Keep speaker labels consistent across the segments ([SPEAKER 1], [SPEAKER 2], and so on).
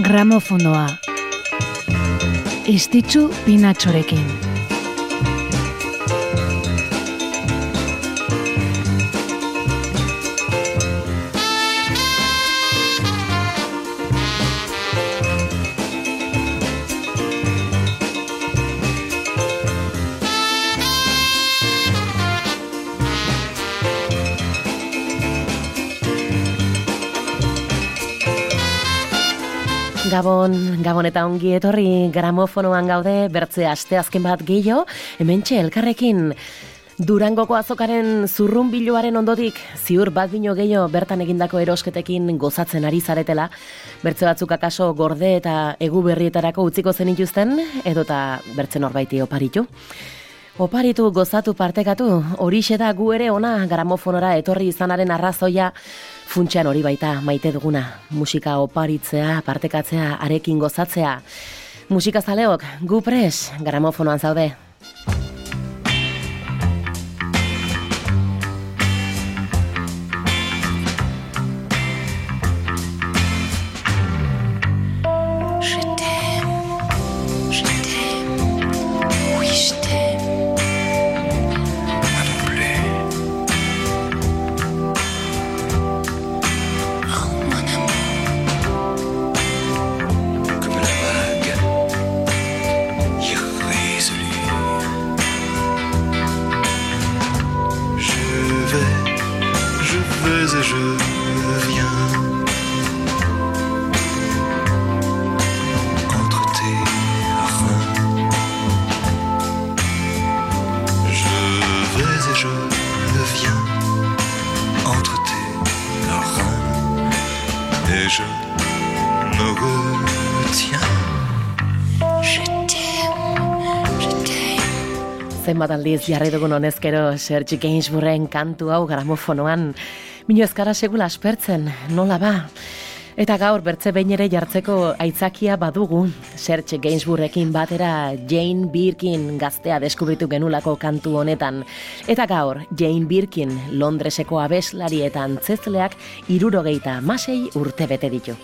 [SPEAKER 1] Gramofonoa. Istitzu pinatxorekin.
[SPEAKER 2] Gabon, Gabon eta ongi etorri gramofonoan gaude, bertze aste azken bat gehiago, hemen elkarrekin Durangoko azokaren zurrun biluaren ondotik, ziur bat bino gehiago bertan egindako erosketekin gozatzen ari zaretela, bertze batzuk akaso gorde eta egu berrietarako utziko zen ituzten, edota bertze norbaiti oparitu. Oparitu gozatu partekatu, hori da gu ere ona gramofonora etorri izanaren arrazoia, Funtxean hori baita maite duguna, musika oparitzea, partekatzea, arekin gozatzea. Musika zaleok, gu pres, gramofonoan zaude. Zenbat aldiz jarri dugun honezkero Sergi Gainsbourgen kantu hau gramofonoan. Minu ezkara segula aspertzen, nola ba? Eta gaur bertze behin ere jartzeko aitzakia badugu Serge Gainsbourgekin batera Jane Birkin gaztea deskubritu genulako kantu honetan. Eta gaur Jane Birkin Londreseko abeslari eta antzezleak irurogeita masei urte bete ditu.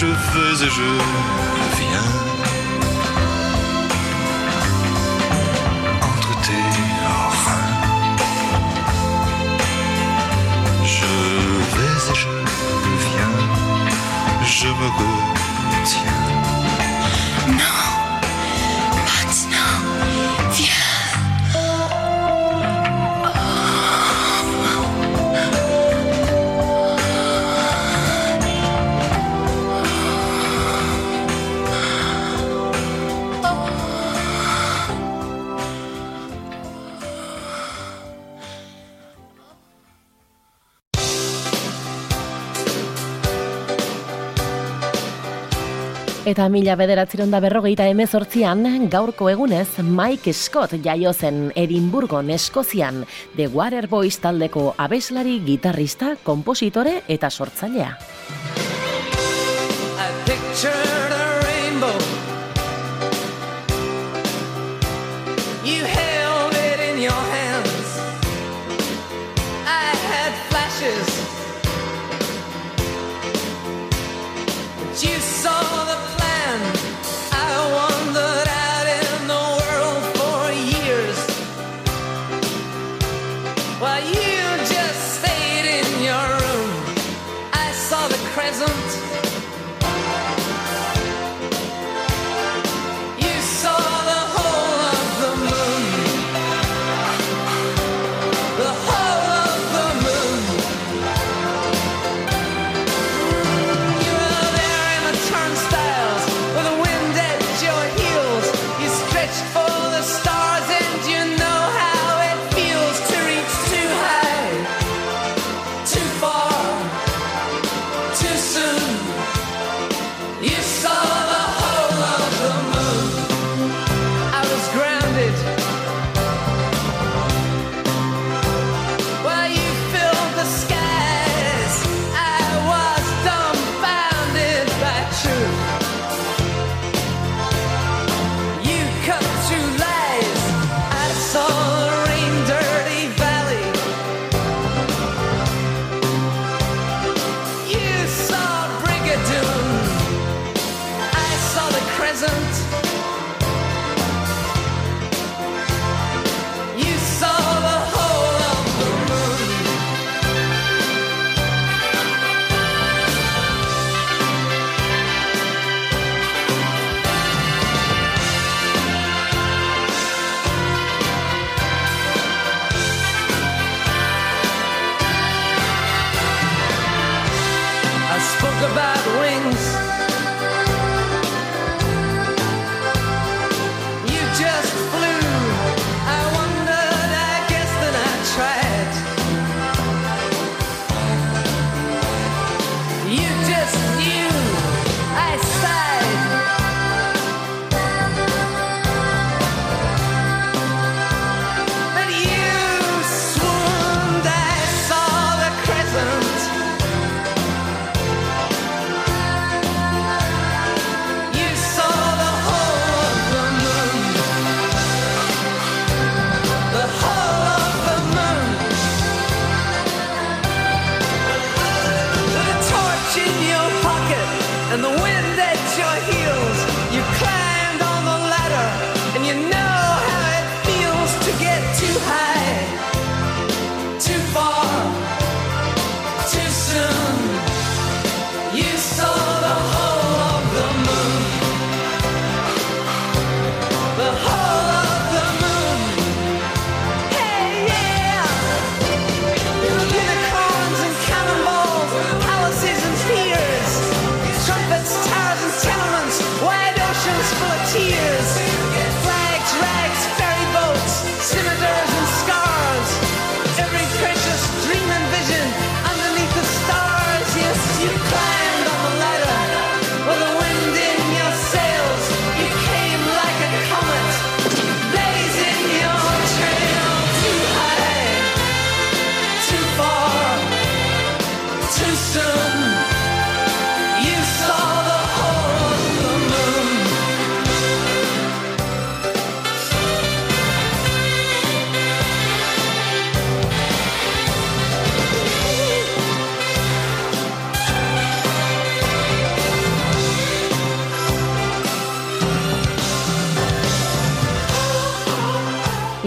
[SPEAKER 3] je veux et je viens. Entre tes reins, je vais et je viens. Je me retiens.
[SPEAKER 2] eta mila bederatzeron da berrogeita emezortzian, gaurko egunez Mike Scott jaiozen Edimburgon Eskozian, The Waterboys taldeko abeslari, gitarrista, kompositore eta sortzailea.
[SPEAKER 4] A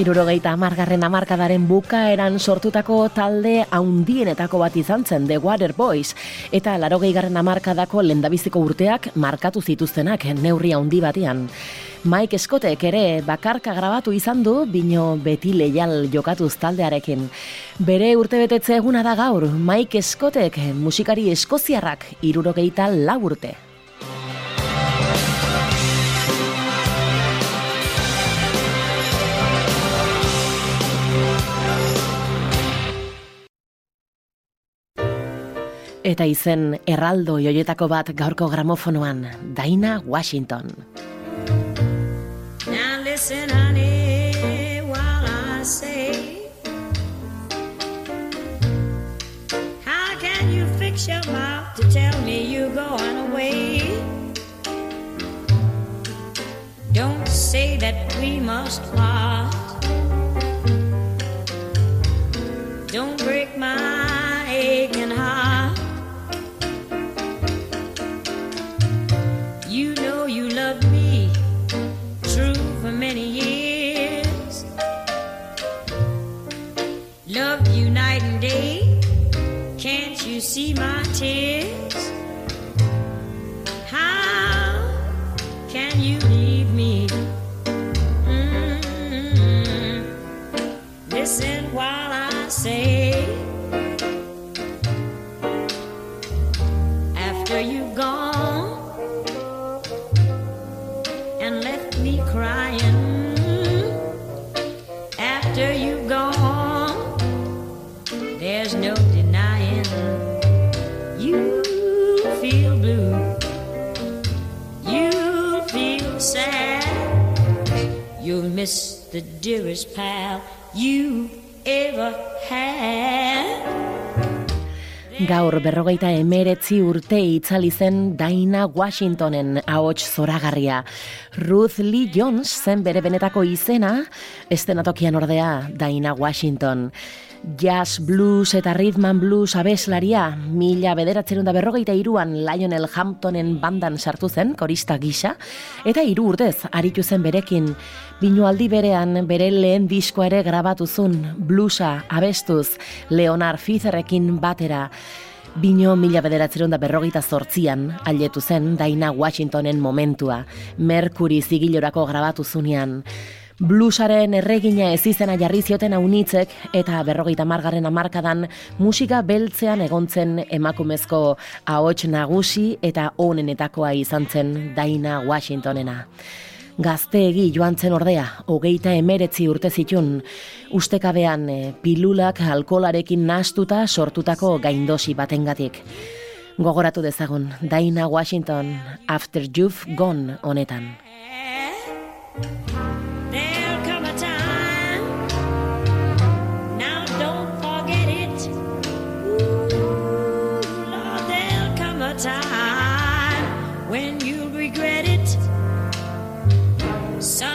[SPEAKER 2] Irurogeita amargarren amarkadaren bukaeran sortutako talde haundienetako bat izan zen The Water Boys, eta larogeigarren amarkadako lendabiziko urteak markatu zituztenak neurri haundi batean. Mike Scottek ere bakarka grabatu izan du, bino beti leial jokatuz taldearekin. Bere urtebetetze eguna da gaur, Mike Scottek musikari eskoziarrak irurogeita lau urte. Eta izen erraldo joietako bat gaurko gramofonoan, Daina Washington.
[SPEAKER 5] Now listen, honey, while I say, How can you fix your mouth to tell me you're going away? Don't say that we must part. See my tears? How can you leave me? Mm. Listen while I say. Miss the dearest pal you ever had.
[SPEAKER 2] Gaur berrogeita emeretzi urte itzali zen Daina Washingtonen ahots zoragarria. Ruth Lee Jones zen bere benetako izena, estenatokian ordea Daina Washington. Jazz, blues eta rhythm blues abeslaria, mila bederatzerun da berrogeita iruan Lionel Hamptonen bandan sartu zen, korista gisa, eta hiru urtez aritu zen berekin. Binu aldi berean bere lehen diskoa ere grabatu zuen, bluesa abestuz, Leonard Fizerrekin batera. Bino mila bederatzerun da berrogeita zortzian, ailetu zen Daina Washingtonen momentua, Mercury zigilorako grabatu zunean. Bluesaren erregina ez izena jarri zioten haunitzek eta berrogeita margarren amarkadan musika beltzean egontzen emakumezko ahots nagusi eta onenetakoa izan zen Daina Washingtonena. Gazteegi joan zen ordea, hogeita emeretzi urte zitun, ustekabean eh, pilulak alkolarekin nastuta sortutako gaindosi batengatik. Gogoratu dezagun, Daina Washington, After You've Gone honetan.
[SPEAKER 5] So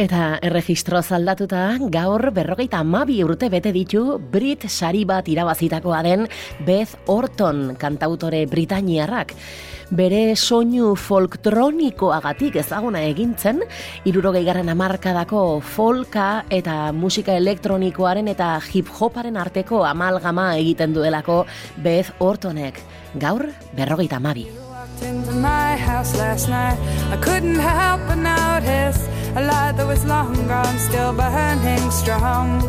[SPEAKER 2] Eta erregistro aldatuta gaur berrogeita amabi urte bete ditu Brit sari bat irabazitakoa den Beth Orton kantautore Britainiarrak. Bere soinu folktronikoagatik ezaguna egintzen, irurogei garren amarkadako folka eta musika elektronikoaren eta hip-hoparen arteko amalgama egiten duelako Beth Ortonek. Gaur berrogeita amabi.
[SPEAKER 6] Into my house last night. I couldn't help but notice a light that was long gone, still burning strong.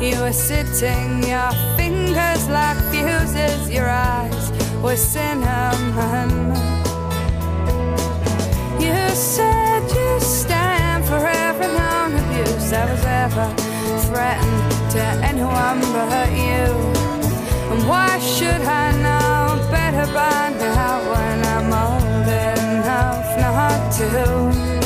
[SPEAKER 6] You were sitting, your fingers like fuses, your eyes was cinnamon. You said you stand for every known abuse that was ever threatened to anyone but you. And why should I know better by now when I'm old enough not to?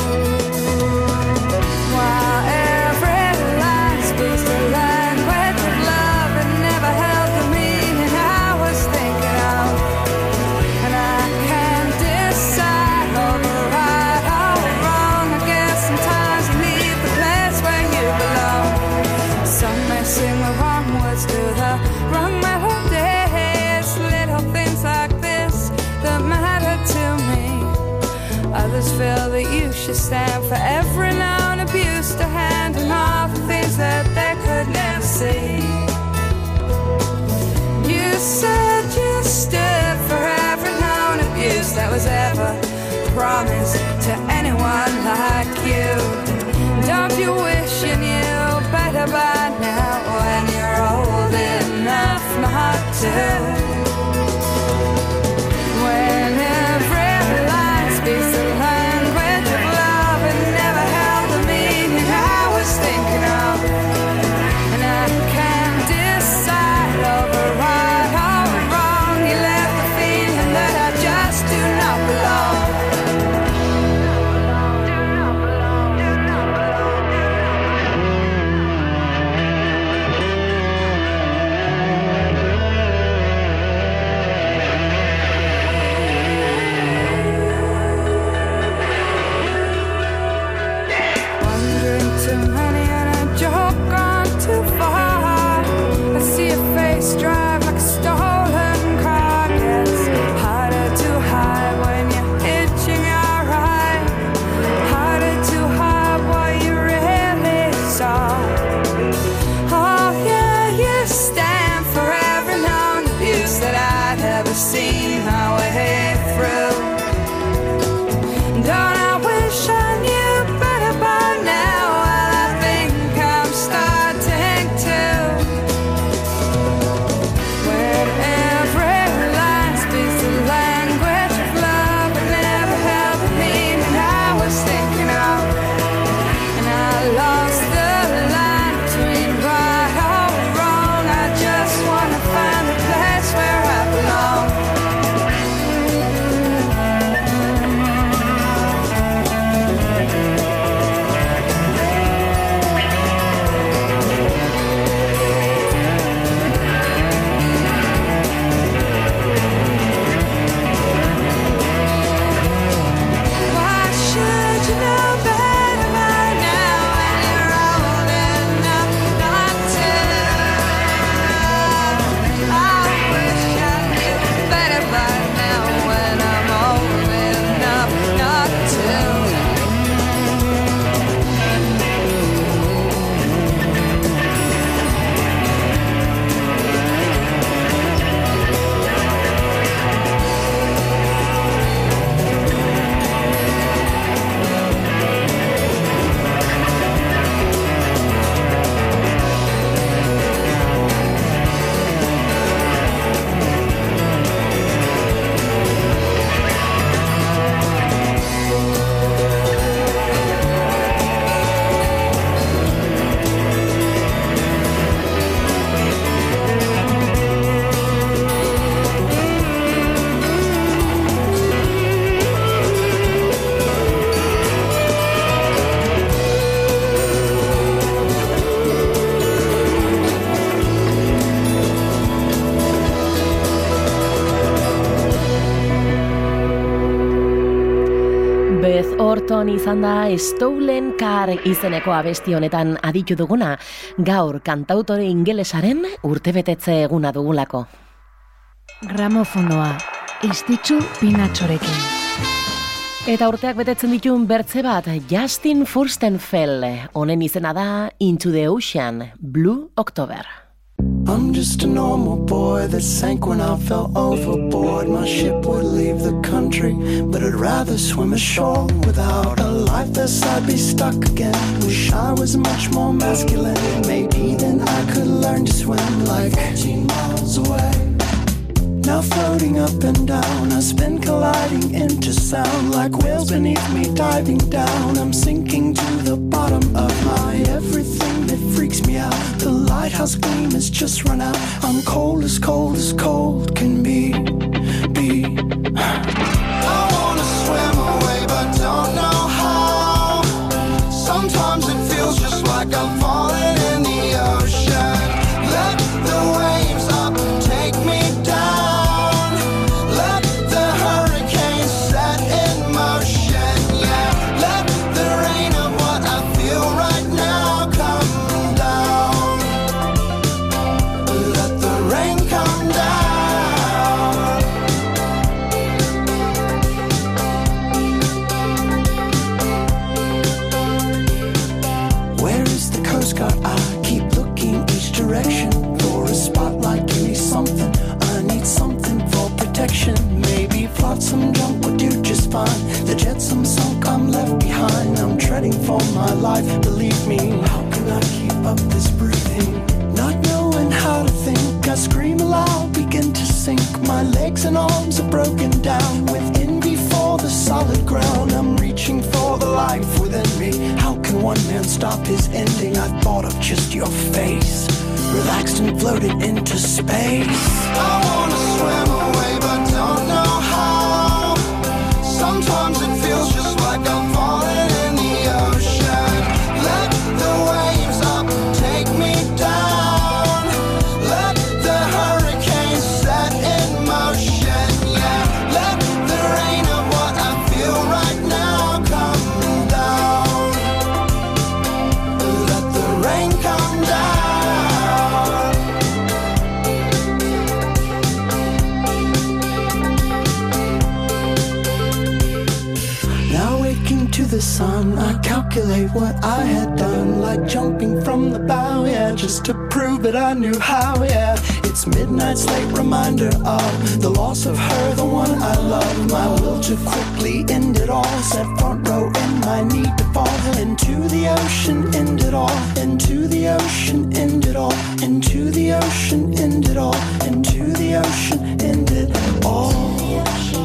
[SPEAKER 2] Orton izan da Stolen Car izeneko abesti honetan aditu duguna, gaur kantautore ingelesaren urtebetetze eguna dugulako.
[SPEAKER 1] Gramofonoa, istitzu pinatxorekin.
[SPEAKER 2] Eta urteak betetzen ditun bertze bat, Justin Furstenfeld, honen izena da Into the Ocean, Blue October.
[SPEAKER 3] I'm just a normal boy that sank when I fell overboard. My ship would leave the country, but I'd rather swim ashore. Without a life vest, I'd be stuck again. Wish I was much more masculine. Maybe then I could learn to swim like 14 miles away. Now floating up and down, I spin colliding into sound like whales beneath me diving down. I'm sinking to the bottom of my everything lighthouse gleam has just run out. I'm cold as cold as cold can. Be. I'm for my life. Believe me, how can I keep up this breathing? Not knowing how to think, I scream aloud, begin to sink. My legs and arms are broken down with envy for the solid ground. I'm reaching for the life within me. How can one man stop his ending? I thought of just your face, relaxed and floated into space. I wanna swim the sun, I calculate what I had done, like jumping from the bow, yeah, just to prove that I knew how, yeah. It's midnight's late reminder of the loss of her, the one I love. My will to quickly end it all, set front row in my need to fall into the ocean, end it all, into the ocean, end it all, into the ocean, end it all, into the ocean, end it all.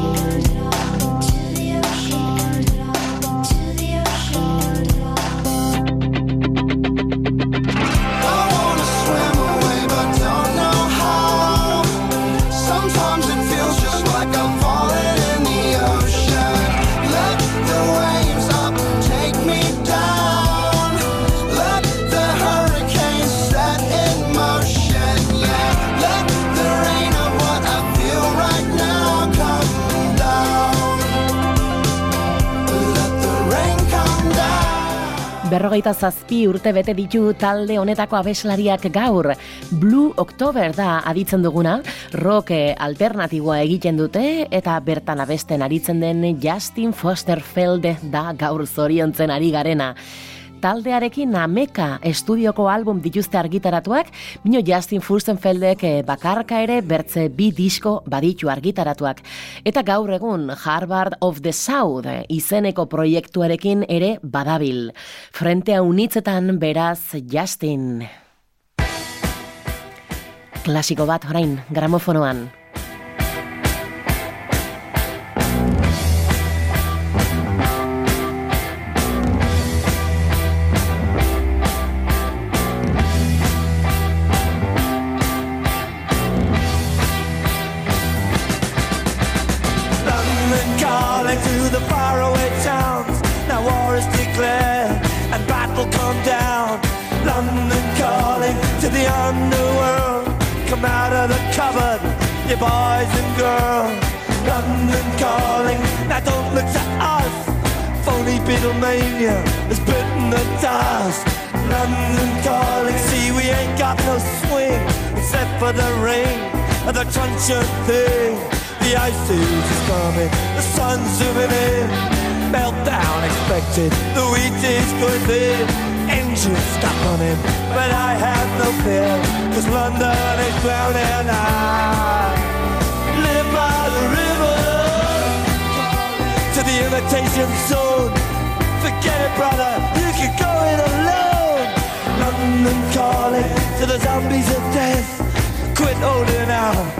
[SPEAKER 2] Berrogeita zazpi urte bete ditu talde honetako abeslariak gaur. Blue October da aditzen duguna, rock alternatiboa egiten dute eta bertan abesten aritzen den Justin Fosterfeld da gaur zoriontzen ari garena. Taldearekin ameka estudioko album dituzte argitaratuak, bino Justin Furstenfeldek eh, bakarka ere bertze bi disko baditu argitaratuak. Eta gaur egun Harvard of the South eh, izeneko proiektuarekin ere badabil. Frentea unitzetan beraz Justin. Klasiko bat orain, gramofonoan.
[SPEAKER 7] Faraway towns. Now war is declared and battle come down. London calling to the underworld. Come out of the cupboard, you boys and girls. London calling, now don't look to us. Phony Beatlemania has bitten the dust. London calling, see we ain't got no swing except for the rain and the truncheon thing. The ice is coming, the sun's zooming in. Meltdown expected, the wheat is going thin. Engines stop running, but I have no fear, cause London is drowning. I live by the river to the imitation zone. Forget it, brother, you can go it alone. London calling to the zombies of death. Quit holding out,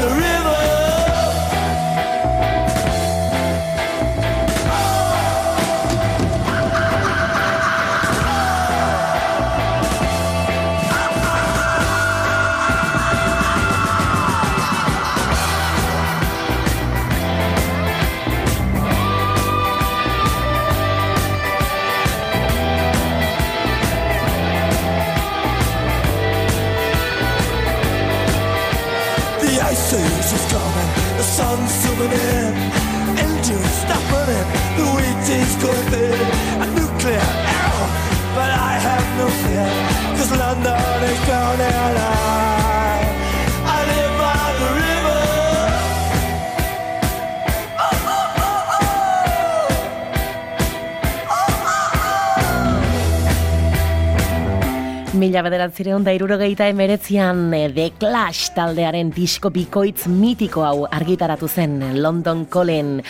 [SPEAKER 7] the river. In, engines stop running, the wheat is going big, a nuclear arrow, but I have no fear, cause London is drowning.
[SPEAKER 2] Mila bederatzireun da irurogeita emeretzian eh, The Clash taldearen disko bikoitz mitiko hau argitaratu zen London Calling.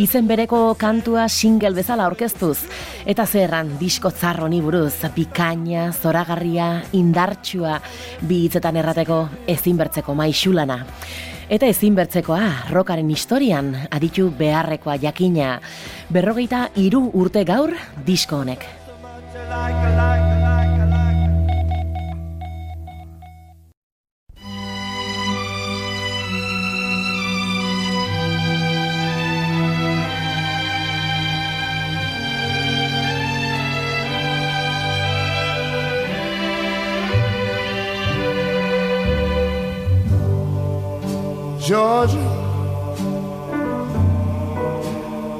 [SPEAKER 2] Izen bereko kantua single bezala orkestuz. Eta zerran disko zarroni buruz, bikaina, zoragarria, indartsua, bi hitzetan errateko ezinbertzeko maixulana. Eta ezinbertzekoa, rokaren historian, aditu beharrekoa jakina. Berrogeita hiru urte gaur disko honek.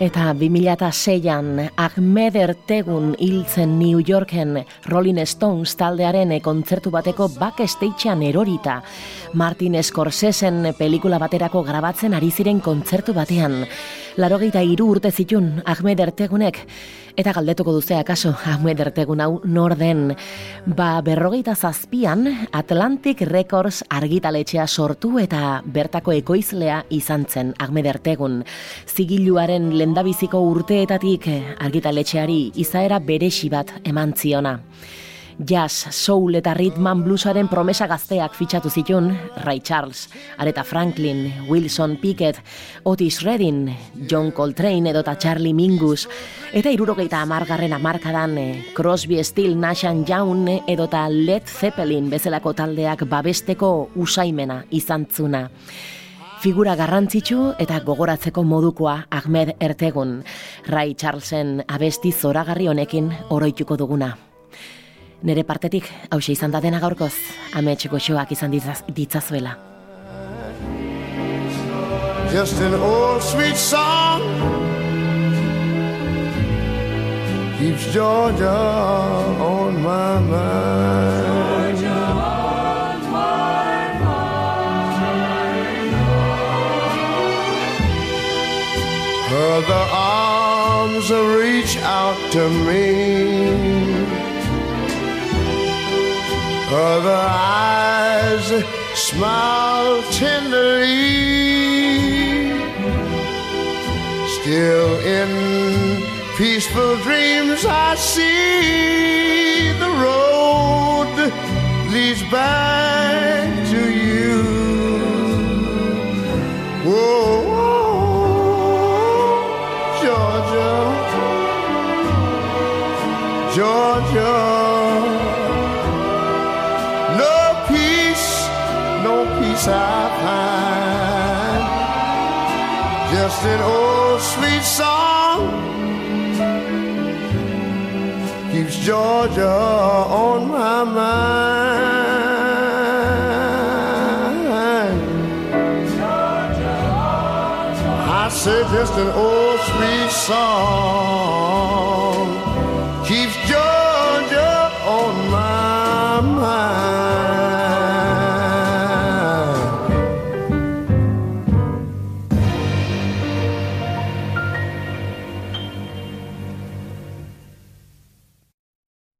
[SPEAKER 2] Eta 2006an Ahmed Ertegun hiltzen New Yorken Rolling Stones taldearen kontzertu bateko backstagean erorita. Martin Scorseseen pelikula baterako grabatzen ari ziren kontzertu batean. Larogeita hiru urte zitun Ahmed Ertegunek eta galdetuko duze akaso Ahmed Ertegun hau nor den. Ba berrogeita zazpian Atlantic Records argitaletxea sortu eta bertako ekoizlea izan zen Ahmed Ertegun. Zigiluaren lendabiziko urteetatik argitaletxeari izaera beresi bat eman ziona. Jazz, soul eta ritman bluesaren promesa gazteak fitxatu zitun, Ray Charles, Aretha Franklin, Wilson Pickett, Otis Redding, John Coltrane edota Charlie Mingus, eta irurogeita amargarren amarkadan eh, Crosby, Still, Nash Young edota Led Zeppelin bezalako taldeak babesteko usaimena izantzuna. Figura garrantzitsu eta gogoratzeko modukoa Ahmed Ertegun, Ray Charlesen abesti zoragarri honekin oroituko duguna. Nere partetik, hause izan da dena gaurkoz, amets goxoak izan ditzaz, ditzazuela.
[SPEAKER 8] Just an old sweet song keeps Georgia on my mind. Her the arms reach out to me. Other eyes smile tenderly. Still in peaceful dreams, I see the road leads back an old sweet song keeps Georgia on my mind. I said just an old sweet song